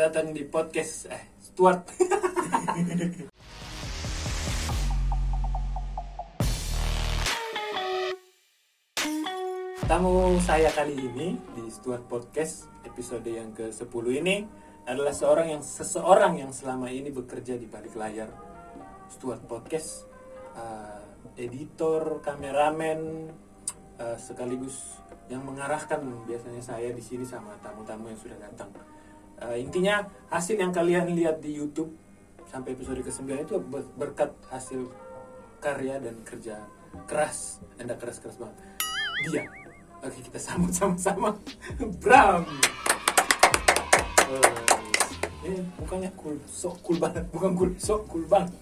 datang di podcast eh Stuart. Tamu saya kali ini di Stuart Podcast episode yang ke-10 ini adalah seorang yang seseorang yang selama ini bekerja di balik layar Stuart Podcast, uh, editor, kameramen, uh, sekaligus yang mengarahkan biasanya saya di sini sama tamu-tamu yang sudah datang. Uh, intinya hasil yang kalian lihat di YouTube sampai episode ke-9 itu ber- berkat hasil karya dan kerja keras, anda keras-keras banget. Dia, oke kita sambut sama-sama, Bram. Uh, ini mukanya cool, sok cool banget, bukan cool, sok cool banget.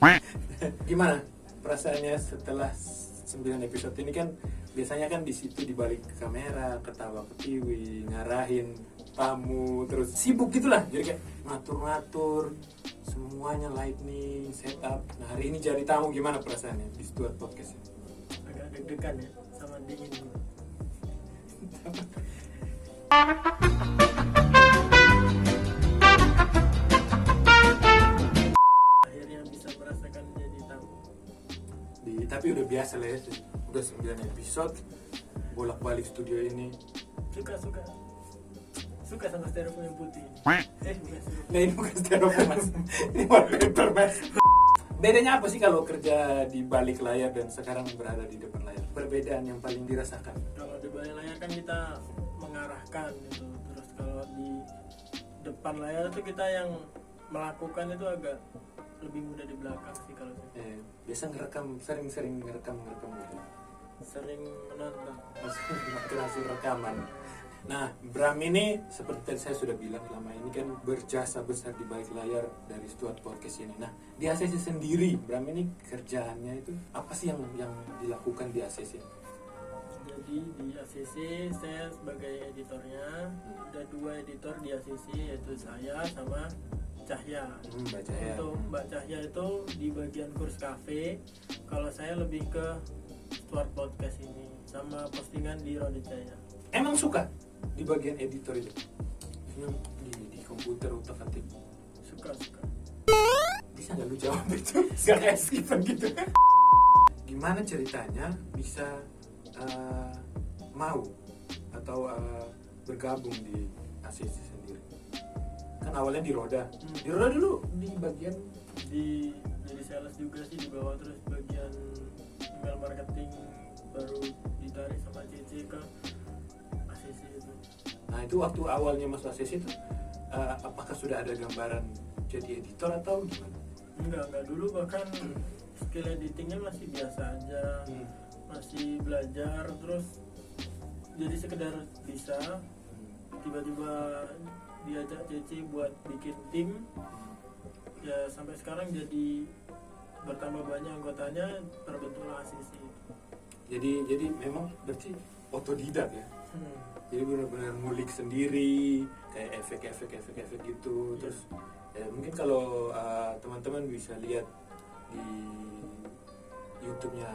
Gimana perasaannya setelah 9 episode ini kan biasanya kan di situ di balik kamera ketawa ketiwi ngarahin tamu terus sibuk gitulah. Jadi kayak ngatur-ngatur semuanya lightning setup. Nah hari ini jadi tamu gimana perasaannya di Stuart Podcast agak deg-degan ya sama dingin. Akhirnya bisa merasakan jadi tamu. Di, tapi udah biasa lah ya udah 9 episode bolak-balik studio ini. Suka suka. Suka sama styrofoam yang putih eh bukan nah ini bukan styrofoam mas. Ini wallpaper mas. Bedanya apa sih kalau kerja di balik layar dan sekarang berada di depan layar? Perbedaan yang paling dirasakan? Kalau di balik layar kan kita mengarahkan gitu. Terus kalau di depan layar itu kita yang melakukan itu agak lebih mudah di belakang sih kalau saya. eh, biasa ngerekam sering-sering ngerekam ngerekam gitu sering menonton hasil rekaman. Nah, Bram ini seperti tadi saya sudah bilang selama ini kan berjasa besar di balik layar dari Stuart Podcast ini. Nah, di ACC sendiri, Bram ini kerjaannya itu apa sih yang yang dilakukan di ACC? jadi di ACC saya sebagai editornya ada dua editor di ACC yaitu saya sama Cahya Hmm, baca ya. untuk Mbak Cahya itu di bagian kurs cafe kalau saya lebih ke Stuart Podcast ini sama postingan di Rode Jaya Emang suka di bagian editor itu? Yang di, di komputer utak atik. suka suka Bisa nggak lu jawab itu? Gak kayak skipan gitu. Gimana ceritanya bisa eh, mau atau eh, bergabung di ACC sendiri? Kan awalnya di Roda. Hmm. Di Roda dulu di bagian di jadi sales juga sih di bawah terus bagian marketing baru ditarik sama CC ke ACC itu. Nah itu waktu awalnya masuk ACC itu eh, apakah sudah ada gambaran jadi editor atau gimana? enggak enggak. Dulu bahkan skill editingnya masih biasa aja. Hmm. masih belajar terus jadi sekedar bisa. Tiba-tiba diajak Cece buat bikin tim. Ya sampai sekarang jadi bertambah banyak anggotanya terbentuklah ACC Jadi jadi memang berarti otodidak ya. hmm. Jadi benar-benar ngulik sendiri kayak efek-efek efek-efek gitu. Iya. Terus ya mungkin kalau uh, teman-teman bisa lihat di YouTube-nya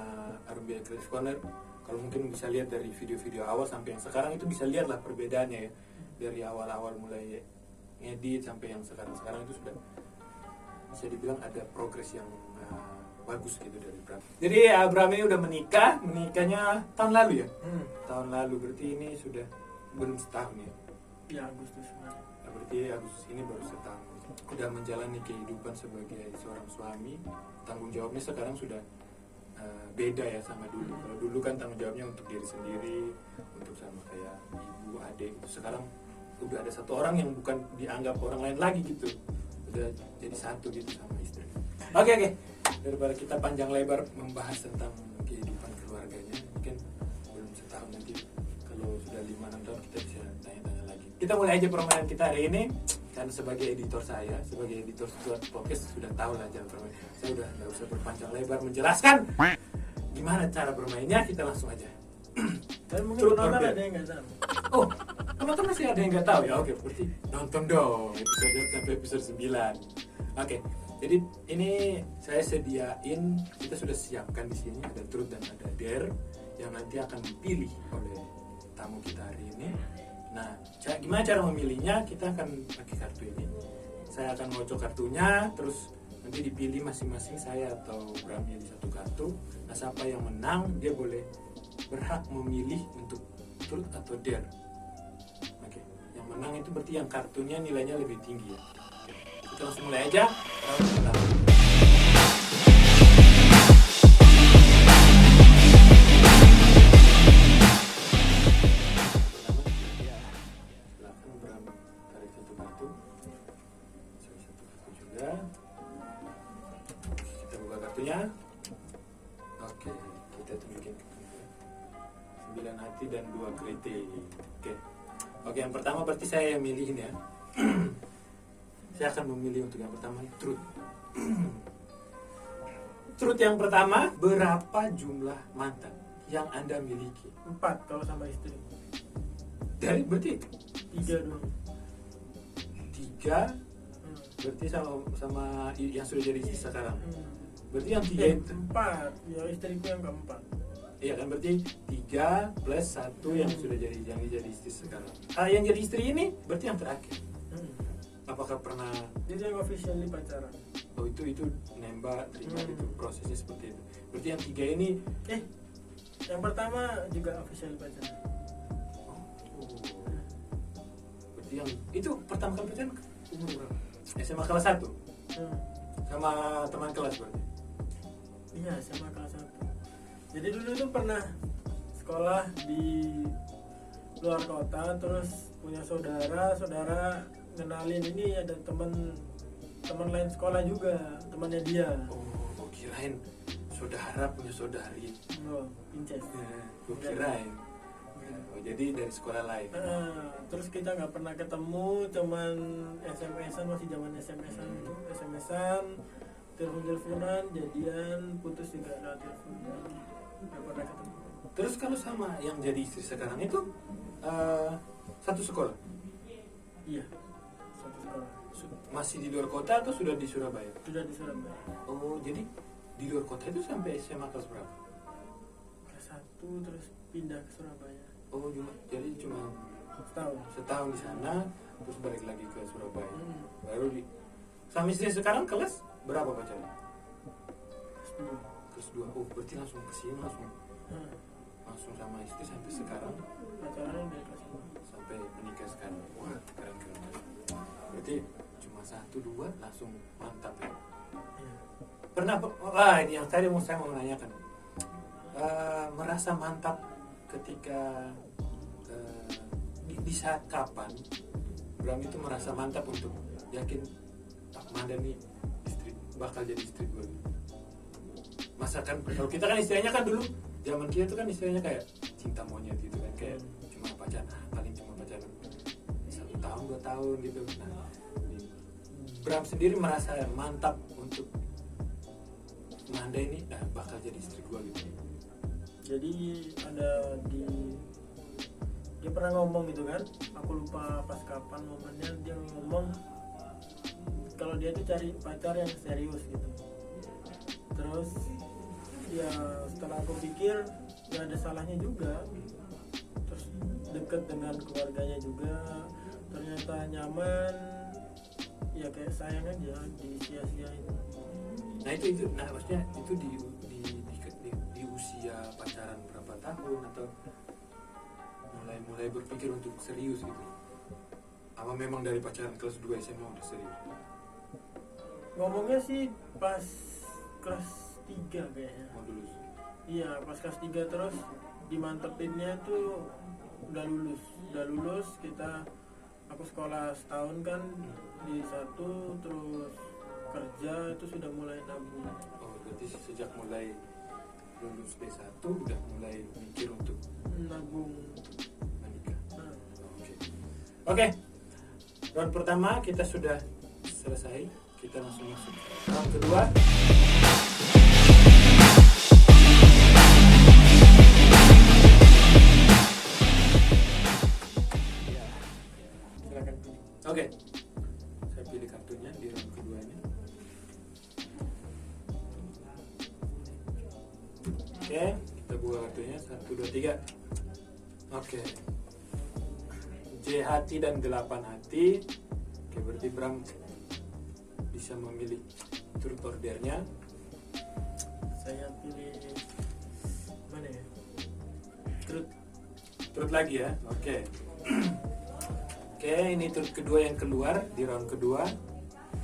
Arumbia Creative Corner kalau mungkin bisa lihat dari video-video awal sampai yang sekarang itu bisa lihat lah perbedaannya ya dari awal-awal mulai ngedit sampai yang sekarang-sekarang itu sudah bisa dibilang ada progres yang bagus gitu dari Bram. Jadi Abraham ini udah menikah, menikahnya tahun lalu ya? Hmm. Tahun lalu berarti ini sudah belum setahun ya? ya Agustus Nah, berarti Agustus ini baru setahun. Udah menjalani kehidupan sebagai seorang suami, tanggung jawabnya sekarang sudah uh, beda ya sama dulu. Kalau dulu kan tanggung jawabnya untuk diri sendiri, untuk sama kayak ibu, adik. Sekarang udah ada satu orang yang bukan dianggap orang lain lagi gitu. Udah jadi satu gitu sama istri. Oke oke. Daripada kita panjang lebar membahas tentang kehidupan keluarganya, mungkin belum setahun nanti kalau sudah lima enam tahun kita bisa tanya-tanya lagi. Kita mulai aja permainan kita hari ini. Karena sebagai editor saya, sebagai editor Stuart Podcast sudah tahu lah jalan permainan. Saya udah nggak usah berpanjang lebar menjelaskan gimana cara bermainnya. Kita langsung aja. tapi mungkin penonton ada yang nggak tahu Oh, penonton masih ada yang nggak tahu ya? Oke, berarti nonton dong episode sampai episode 9. Oke, jadi ini saya sediain kita sudah siapkan di sini ada truth dan ada dare yang nanti akan dipilih oleh tamu kita hari ini. Nah, gimana cara memilihnya? Kita akan pakai kartu ini. saya akan ngocok kartunya terus nanti dipilih masing-masing saya atau Bram di satu kartu nah siapa yang menang dia boleh berhak memilih untuk truth atau dare oke yang menang itu berarti yang kartunya nilainya lebih tinggi ya Oke, kita langsung mulai memilih untuk yang pertama truth. Truth yang pertama berapa jumlah mantan yang anda miliki? Empat kalau sama istri. Dari berarti? Tiga dong tiga? Hmm. berarti sama sama yang sudah jadi istri sekarang? Hmm. berarti yang tiga Eh, itu? empat. Ya istriku yang keempat. Iya kan berarti tiga plus satu yang sudah jadi yang jadi istri sekarang. Ah yang jadi istri ini berarti yang terakhir. Apakah pernah? Jadi yang officially pacaran. Oh itu itu nembak terima Hmm. itu prosesnya seperti itu. Berarti yang tiga ini eh yang pertama juga officially pacaran. Oh, berarti yang itu pertama kali pacaran umur berapa? SMA kelas satu? Hmm. sama teman kelas berarti? Iya sama kelas satu. Jadi dulu tuh pernah sekolah di luar kota terus punya saudara saudara kenalin ini ada teman teman lain sekolah juga temannya dia. Oh gua kirain saudara punya saudari. Oh, Pinces ya, gua kirain. Oh, jadi dari sekolah lain. Nah, terus kita nggak pernah ketemu, cuman SMS-an masih zaman SMS-an Hmm. itu, SMS-an, telepon-teleponan, jadian, putus juga nggak teleponan, nggak pernah ketemu. terus kalau sama yang jadi istri sekarang itu eh, satu sekolah? Iya, masih di luar kota atau sudah di Surabaya? Sudah di Surabaya. oh jadi di luar kota itu sampai SMA kelas berapa? Kelas satu terus pindah ke Surabaya. oh cuma jadi cuma Setahun. setahun di sana terus balik lagi ke Surabaya. Hmm, baru di sama istri sekarang kelas berapa pacarnya? Kelas dua. kelas dua. Oh berarti langsung ke sini langsung Hmm, langsung sama istri sampai sekarang? Pacaran dari kelas sampai menikah sekarang. Wah keren keren. Berarti cuma satu dua langsung mantap. Ya pernah wah ini yang tadi mau saya mau menanyakan. Eh, merasa mantap ketika eh, di, di saat kapan Bram itu merasa mantap untuk yakin ah, Manda nih istri bakal jadi istri gue masakan kalau kita kan istilahnya kan dulu zaman kita tuh kan istilahnya kayak cinta monyet gitu kan kayak cuma pacaran paling cuma pacaran satu tahun dua tahun gitu. Nah Bram sendiri merasa mantap untuk Manda ini nah, bakal jadi istri gue gitu. Jadi ada di dia pernah ngomong gitu kan aku lupa pas kapan momennya dia ngomong kalau dia tuh cari pacar yang serius gitu. Terus ya setelah aku pikir ya ada salahnya juga. Terus deket dengan keluarganya juga ternyata nyaman ya kayak sayang aja di sia-siain nah itu itu nah maksudnya itu di di, di, di, di usia pacaran berapa tahun atau mulai mulai berpikir untuk serius gitu? Apa memang dari pacaran kelas 2 SMA udah serius? Ngomongnya sih pas kelas 3 kayaknya. Mau lulus iya pas kelas 3 terus dimantepinnya tuh udah lulus. Udah lulus kita aku sekolah setahun kan di satu terus kerja itu sudah mulai nabung oh berarti sejak mulai lulus D1 udah mulai mikir untuk nabung menikah nah, Oke. Oke. Round pertama kita sudah selesai. Kita langsung masuk round kedua. Oke. Saya pilih kartunya di round keduanya. Oke, kita buka kartunya satu dua tiga. Oke. J hati dan delapan hati. Oke, berarti Bram bisa memilih turut ordernya saya pilih mana ya Terus turut lagi ya oke oke ini turut kedua yang keluar di round kedua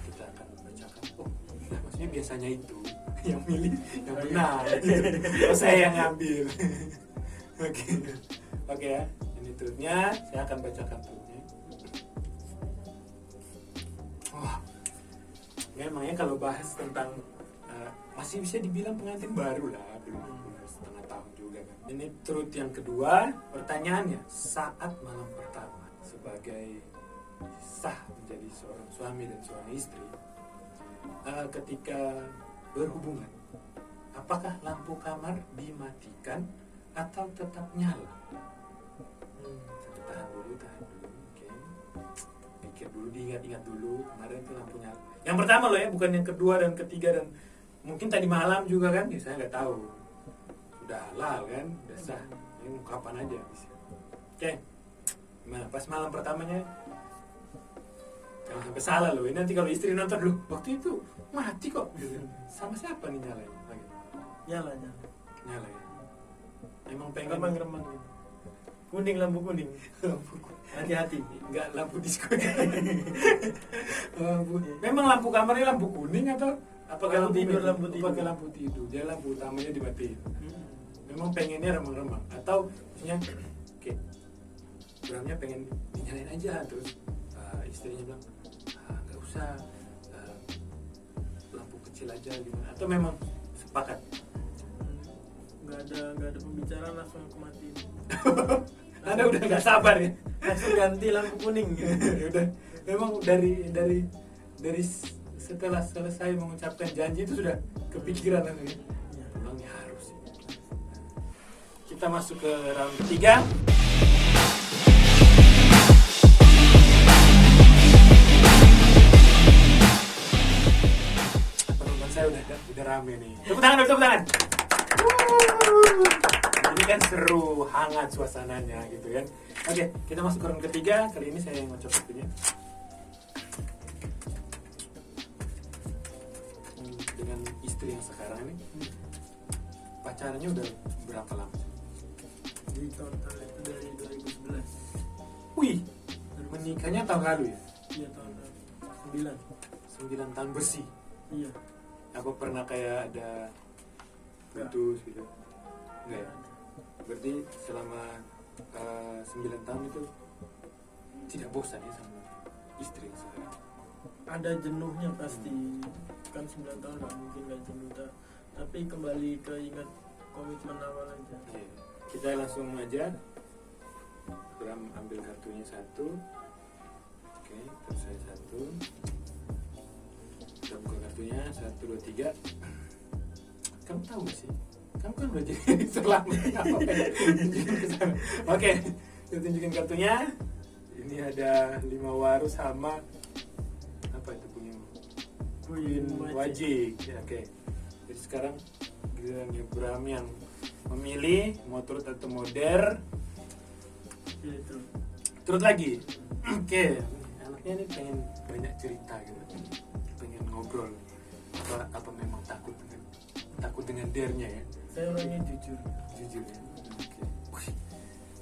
kita akan bacakan oh nah maksudnya biasanya itu yang milih yang Oh, iya. benar gitu. oh, saya yang ngambil. Oke oke ya ini turutnya saya akan bacakan turutnya wah memangnya kalau bahas tentang eh, masih bisa dibilang pengantin baru lah belum belum setengah tahun juga kan. Ini turut yang kedua pertanyaannya saat malam pertama sebagai sah menjadi seorang suami dan seorang istri eh, ketika berhubungan apakah lampu kamar dimatikan atau tetap nyala? Hmm, tahan dulu tahan dulu oke. Pikir dulu diingat-ingat dulu kemarin itu lampunya yang pertama loh ya bukan yang kedua dan ketiga dan mungkin tadi malam juga kan ya, saya nggak tahu. Sudah halal kan udah sah. Ini kapan aja bisa oke gimana pas malam pertamanya jangan sampai salah loh ini nanti kalau istri nonton dulu waktu itu mati kok gitu. sama siapa nih nyalain lagi nyala nyala nyala ya emang pengen remang remang gitu kuning lampu kuning lampu hati-hati Enggak lampu disko. lampu. Memang lampu kamarnya lampu kuning atau apa Lampu tidur, merah? lampu tidur. Pakai lampu tidur. Jadi lampu utamanya dimatiin. Hmm. Memang pengennya remang-remang atau maksudnya oke. Bramnya pengen dinyalain aja terus uh, istrinya bilang "Ah, nggak usah uh, lampu kecil aja gimana atau memang sepakat? Nggak ada nggak ada pembicaraan langsung matiin anda udah nggak sabar ya? Langsung ganti lampu kuning. Ya udah. Memang dari dari dari setelah selesai mengucapkan janji itu sudah kepikiran kan ya? Iya. harus ya. kita masuk ke round ketiga saya udah udah rame nih. Tepuk tangan tepuk tangan. Ini kan seru hangat suasananya gitu kan. Oke kita masuk ke round ketiga. Kali ini saya yang ngocok Hmm, dengan istri yang sekarang ini pacarannya udah berapa lama? Di total itu dari 2011 wih menikahnya tahun lalu ya? Iya tahun lalu. 9 9 tahun bersih iya apa pernah kayak ada putus gitu. Enggak ya? Berarti selama eh, 9 tahun itu tidak bosan ya sama istri sekarang ada jenuhnya pasti. Kan 9 tahun nggak mungkin nggak jenuh ta- tapi kembali ke ingat komitmen awal aja. Oke, kita langsung aja. Bram ambil kartunya satu. Oke terus saya satu kita buka kartunya satu dua tiga. Kamu tahu gak sih? Kamu kan udah jadi selama oke kita tunjukin kartunya. Ini ada lima waru sama apa itu punya? Queen wajib ya, oke. Jadi sekarang gilirannya Bram yang memilih mau turut atau moder Iya, itu. Turut lagi. Oke. Anaknya ini pengen banyak cerita gitu ngobrol. Apa apa memang takut dengan takut dengan dernya ya? Saya orangnya jujur. Jujur ya? Wih,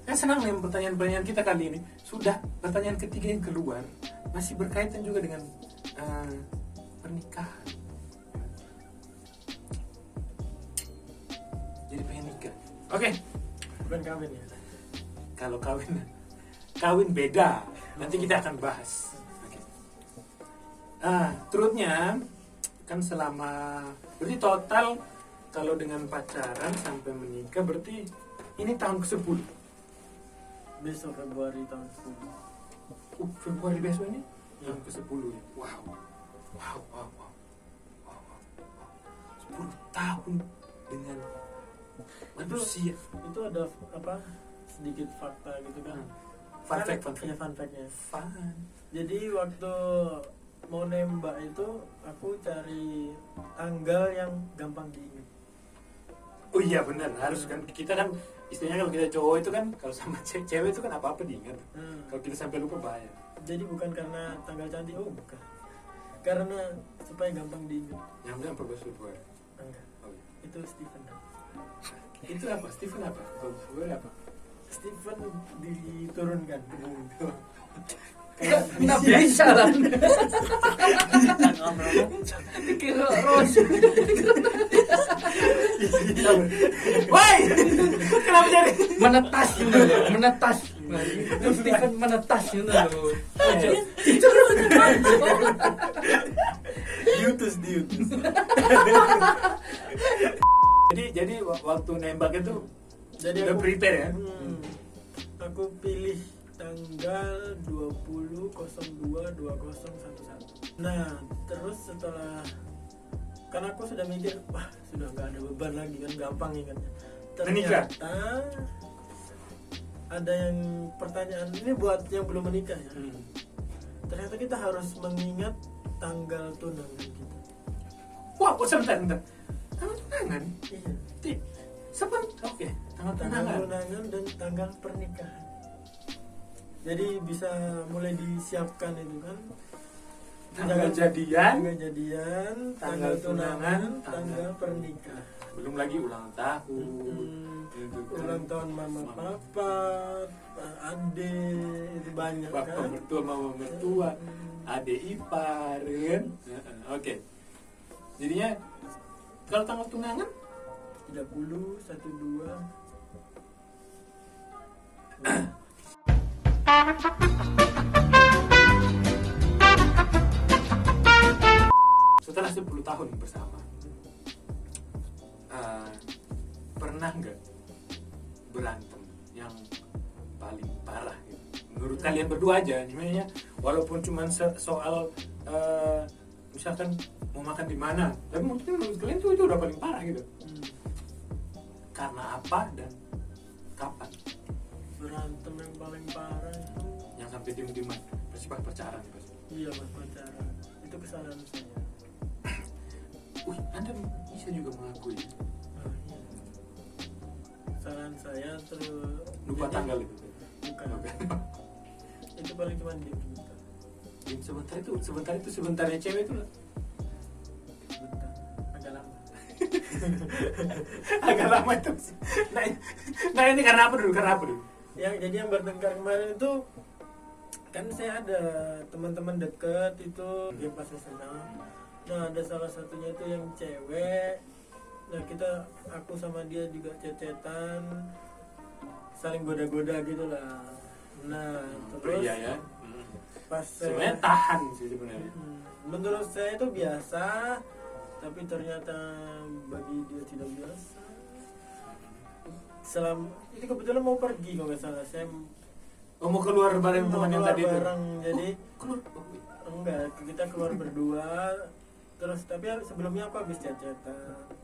saya senang nih pertanyaan-pertanyaan kita kali ini. Sudah pertanyaan ketiga yang keluar masih berkaitan juga dengan eh, pernikahan. Jadi pengen nikah. Oke. Bukan kawin ya? Kalau kawin kawin beda. Nanti kita akan bahas Oke. ah turutnya kan selama berarti total kalau dengan pacaran sampai menikah berarti ini tahun ke 10 besok Februari tahun 10 uh, Februari besok ini? Ya. tahun ke 10 ya? Wow. Wow wow wow. Wow, wow. 10 tahun dengan manusia. itu ada apa sedikit fakta gitu kan? Fun Kan- fact fun fact. Fun fact-nya. fun. Jadi waktu mau nembak itu aku cari tanggal yang gampang diingat Oh iya benar harus kan kita kan istilahnya kalau kita cowok itu kan kalau sama ce- cewek itu kan apa apa diingat Hmm. kalau kita sampai lupa bahaya jadi bukan karena tanggal cantik oh bukan karena supaya gampang diingat Yang bilang Profesor Februari. enggak Oh, iya. itu Stephen Itu apa? Stephen apa? Februari apa? Stephen diturunkan Kenapa bisa lah? Kira Ros. Woi! Kenapa jadi? Menetas gitu loh, menetas. Itu Stephen menetas gitu loh. Ojo. diutus diutus Jadi jadi wa- waktu nembak itu jadi udah prepare ya? Hmm, aku pilih tanggal 20 02 2011 nah terus setelah karena aku sudah mikir wah sudah nggak ada beban lagi kan gampang ingatnya Menikah? ternyata ada yang pertanyaan ini buat yang belum menikah ya Hmm. ternyata kita harus mengingat tanggal tunangan kita Wah, kok sebentar, sebentar. Tanggal tunangan? iya Sepen, oke. Tanggal tanggal tunangan. tunangan dan tanggal pernikahan jadi bisa mulai disiapkan itu kan Tanggal jadian, tanggal jadian Tanggal tanggal tunangan tanggal tanggal pernikahan belum lagi ulang tahun. Hmm, kan. ulang tahun mama papa ade itu banyak Bapak kan mertua, mama mertua, Hmm. adik ipar, kan? Oke. Jadinya kalau tanggal tunangan 30 12 setelah 10 tahun bersama eh, pernah nggak berantem yang paling parah gitu? menurut kalian berdua aja namanya walaupun cuma soal eh, misalkan mau makan di mana tapi mungkin menurut kalian tuh itu udah paling parah gitu Hmm. karena apa dan kapan berantem paling parah itu. Yang sampai diem-dieman. Bersifat pacaran ya pasti iya mas pacaran. Itu kesalahan saya. Wih anda bisa juga mengakui? Ah, iya. kesalahan saya terus lupa jadi- tanggal itu? Bukan. Oke. itu paling cuma diem sebentar. Diem sebentar itu sebentar itu sebentarnya cewek itu lah. sebentar. Agak lama. Agak lama itu. Nah, nah ini karena apa dulu? Karena apa dulu yang jadi yang bertengkar kemarin itu kan saya ada teman-teman deket itu dia pas SMA nah ada salah satunya itu yang cewek. Nah kita aku sama dia juga cecetan saling goda-goda gitu lah. Nah terus pria ya? Pas saya- tahan sih sebenarnya. Hmm, menurut saya itu biasa tapi ternyata bagi dia tidak biasa selam. Itu kebetulan mau pergi kalau nggak salah. Saya oh mau keluar bareng mau teman yang tadi itu? bareng. Jadi Oh, keluar? Oh, wait. enggak kita keluar berdua. Terus tapi sebelumnya aku habis sama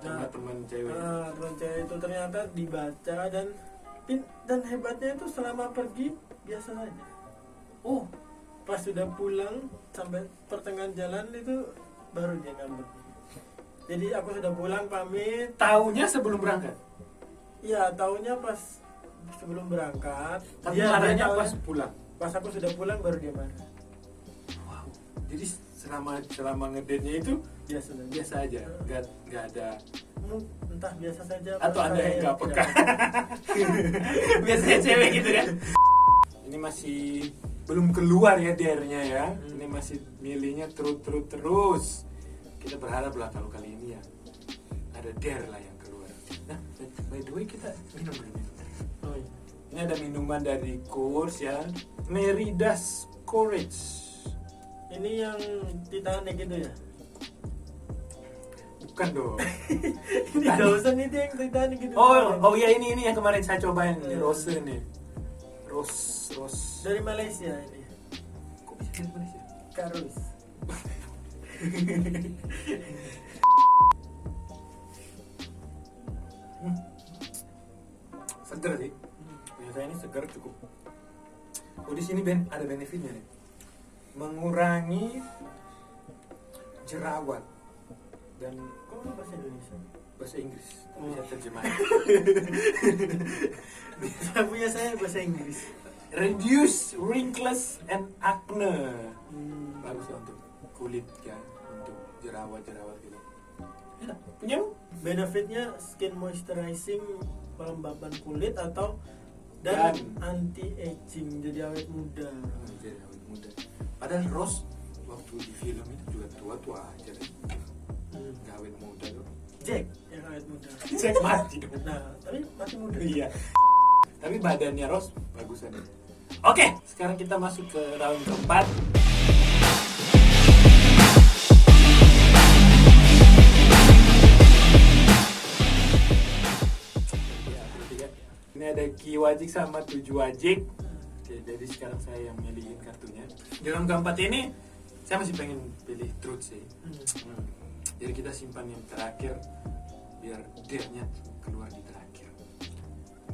nah teman cewek. ah, teman cewek itu ternyata dibaca dan dan hebatnya itu selama pergi biasa saja oh. Pas sudah pulang sampai pertengahan jalan itu baru dia ngambek. Jadi aku sudah pulang pamit. Taunya sebelum berangkat iya tahunya pas sebelum berangkat. Tapi dia- marahnya pas pulang? Pas aku sudah pulang baru dia marah. Wow. Jadi selama selama ngedate itu biasa saja. biasa aja? Nggak nggak ada? Entah biasa saja atau ada yang nggak tidak peka? biasanya cewek gitu kan? Ini masih belum keluar ya dernya ya. Hmm. ini masih milihnya terus terus. Terus kita berharap lah kalau kali ini ya ada der lah keluar nah by the way kita minum dulu minum. oh, iya. ini ada minuman dari Coors ya. Meridas Courage. Ini yang Titanic gitu ya? Bukan dong. Ini Dawson itu yang Titanic gitu. Oh oh ya ini ini yang kemarin saya cobain. Ini Hmm. rose nih rose rose. Dari Malaysia ini. Kok bisa dari Malaysia? Karus seger sih. Ternyata ini segar cukup. Oh di sini ben ada benefitnya nih. Mengurangi jerawat. Dan kok bahasa Indonesia? Bahasa Inggris. Tapi Oh. saya terjemah. Punya saya bahasa Inggris. Reduce wrinkles and acne. Hmm. bagus ya untuk kulit ya untuk jerawat-jerawat gitu. Punya benefitnya skin moisturizing pelembaban kulit atau dan, Dan- anti aging jadi awet muda jerawat muda. Padahal Rose waktu di film itu juga tua-tua aja deh. Hmm. Nggak awet muda tuh. Jack yang awet muda Cek mati dong. nah tapi masih muda Iya. Tapi badannya Rose bagusan. Oke, sekarang kita masuk ke round keempat. Ini ada Ki Wajik sama Tujuh Wajik. Oke, jadi sekarang saya yang milihin kartunya. Di round keempat ini, saya masih pengen pilih truth sih. Hmm. Hmm. Jadi kita simpan yang terakhir biar dare-nya keluar di terakhir.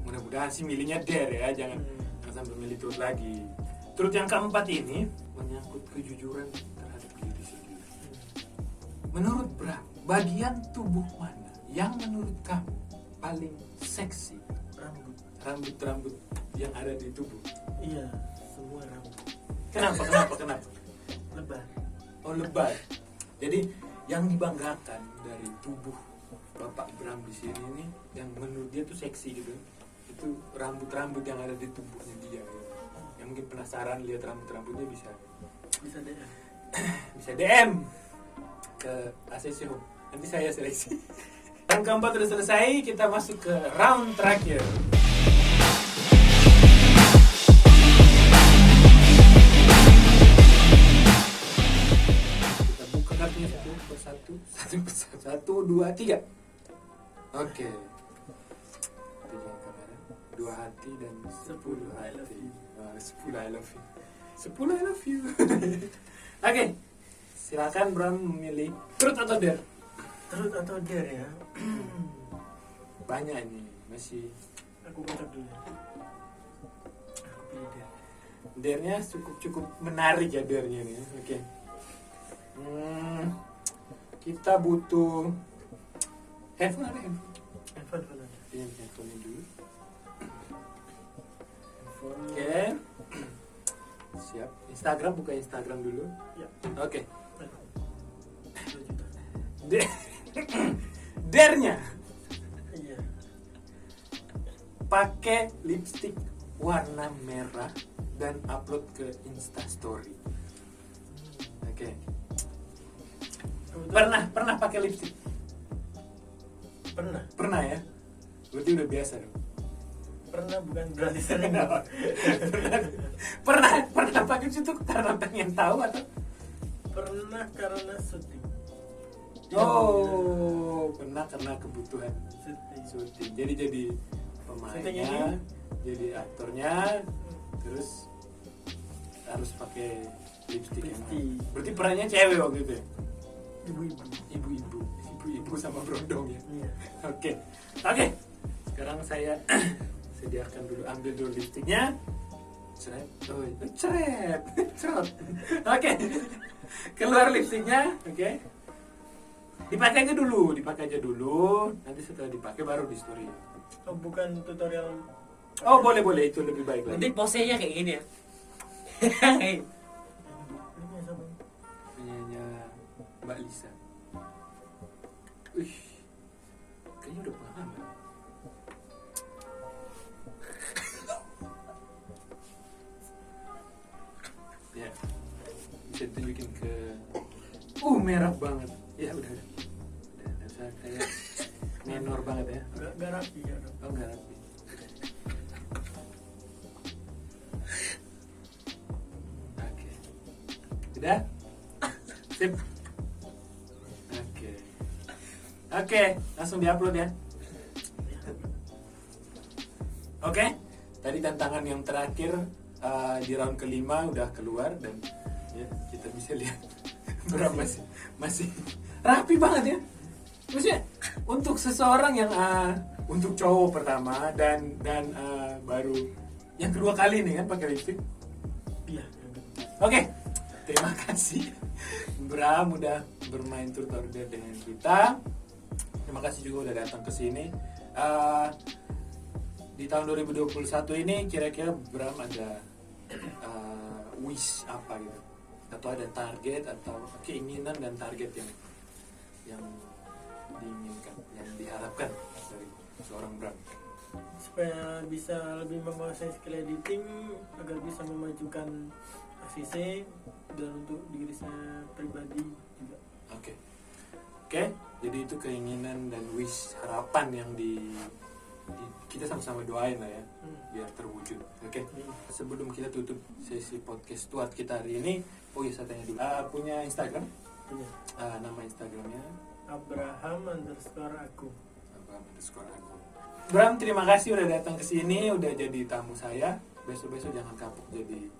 Mudah-mudahan sih milihnya dare ya, jangan Hmm. jangan sampai milih truth lagi. Truth yang keempat ini menyangkut kejujuran terhadap diri sendiri. Menurut Bram, bagian tubuh mana yang menurut kamu paling seksi? Rambut Rambut-rambut yang ada di tubuh. iya semua rambut Kenapa? Kenapa? Kenapa? lebar Oh lebar. Jadi yang dibanggakan dari tubuh Bapak Bram di sini nih, yang menurut dia tuh seksi gitu, itu rambut-rambut yang ada di tubuhnya dia. Gitu. Yang mungkin penasaran lihat rambut-rambutnya bisa bisa deh bisa DM ke ACC Home. Nanti saya seleksi. Round keempat sudah selesai, kita masuk ke round terakhir. Satu dua, tiga. Oke. Tiga kamera, dua hati dan sepuluh I love you. Sepuluh I love you. Sepuluh I love you. Oke, silakan Bram memilih truth atau dare. terus atau dare ya Banyak ini, masih aku kocok dulu aku pilih dare dare-nya cukup cukup menarik ya dare-nya nih. Oke. Hmm, kita butuh handphone ada handphone. handphone aja Pinjam handphone dulu. handphone Oke. Siap. Instagram buka Instagram dulu. ya Oke. dua juta De- Dare-nya iya pakai lipstick warna merah dan upload ke Instastory. Oke. Kebetulan- Pernah pernah pakai lipstick? pernah Pernah ya? Berarti udah biasa dong. pernah bukan berarti sering pernah, pernah pernah pakai itu karena pengen tahu atau? pernah karena syuting Oh, pernah karena kebutuhan syuting syuting. Jadi jadi pemainnya, jadi aktornya, terus harus pakai lipstick Lipstick. Berarti perannya cewek waktu itu ya? Ibu-ibu Ibu-ibu, ibu-ibu sama berondong ya. iya Oke, oke. Sekarang saya sediakan dulu, ambil dulu lipstiknya. Ceret, oh, ceret, cerot. Oke, keluar lipstiknya, oke. Dipakai aja dulu, dipakai aja dulu. Nanti setelah dipakai baru di story. oh bukan tutorial Oh boleh boleh itu lebih baik Nanti lagi. posenya kayak gini ya. Mbak Lisa. Wih, kayaknya udah paham ya. ya, bisa tunjukin ke. Uh merah banget. Ya udah. Udah, udah kayak menor banget ya. Gak rapi ya langsung diupload ya. Oke. Tadi tantangan yang terakhir uh, di round kelima udah keluar dan ya kita bisa lihat berapa masih masih rapi banget ya. Maksudnya untuk seseorang yang uh, untuk cowok pertama dan dan uh, baru yang kedua kali nih kan pakai lipstick. iya. Oke, terima kasih Bram udah bermain tur order dengan kita. Terima kasih juga udah datang ke sini. Uh, di tahun 2021 ini kira-kira Bram ada uh, wish apa gitu? atau ada target atau keinginan dan target yang yang diinginkan yang diharapkan dari seorang Bram supaya bisa lebih menguasai skill editing agar bisa memajukan ACC dan untuk diri saya pribadi juga oke oke jadi itu keinginan dan wish harapan yang di, di- kita sama-sama doain lah ya Hmm. biar terwujud. Oke sebelum kita tutup sesi podcast tuat kita hari ini oh iya saya tanya dulu. Ah, punya Instagram? Punya. Ah, nama Instagramnya? Abraham underscore aku Abang underscore aku. Bram terima kasih udah datang ke sini udah jadi tamu saya. Besok besok jangan kapok jadi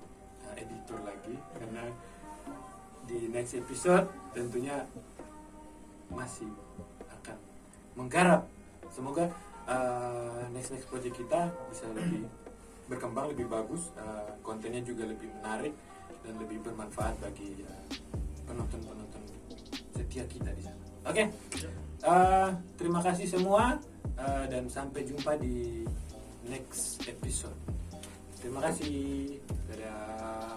uh, editor lagi karena di next episode tentunya masih akan menggarap semoga uh, next next project kita bisa lebih berkembang lebih bagus uh, kontennya juga lebih menarik dan lebih bermanfaat bagi uh, penonton-penonton setia kita di sana oke Uh, terima kasih semua uh, dan sampai jumpa di next episode. Terima kasih. Dadah.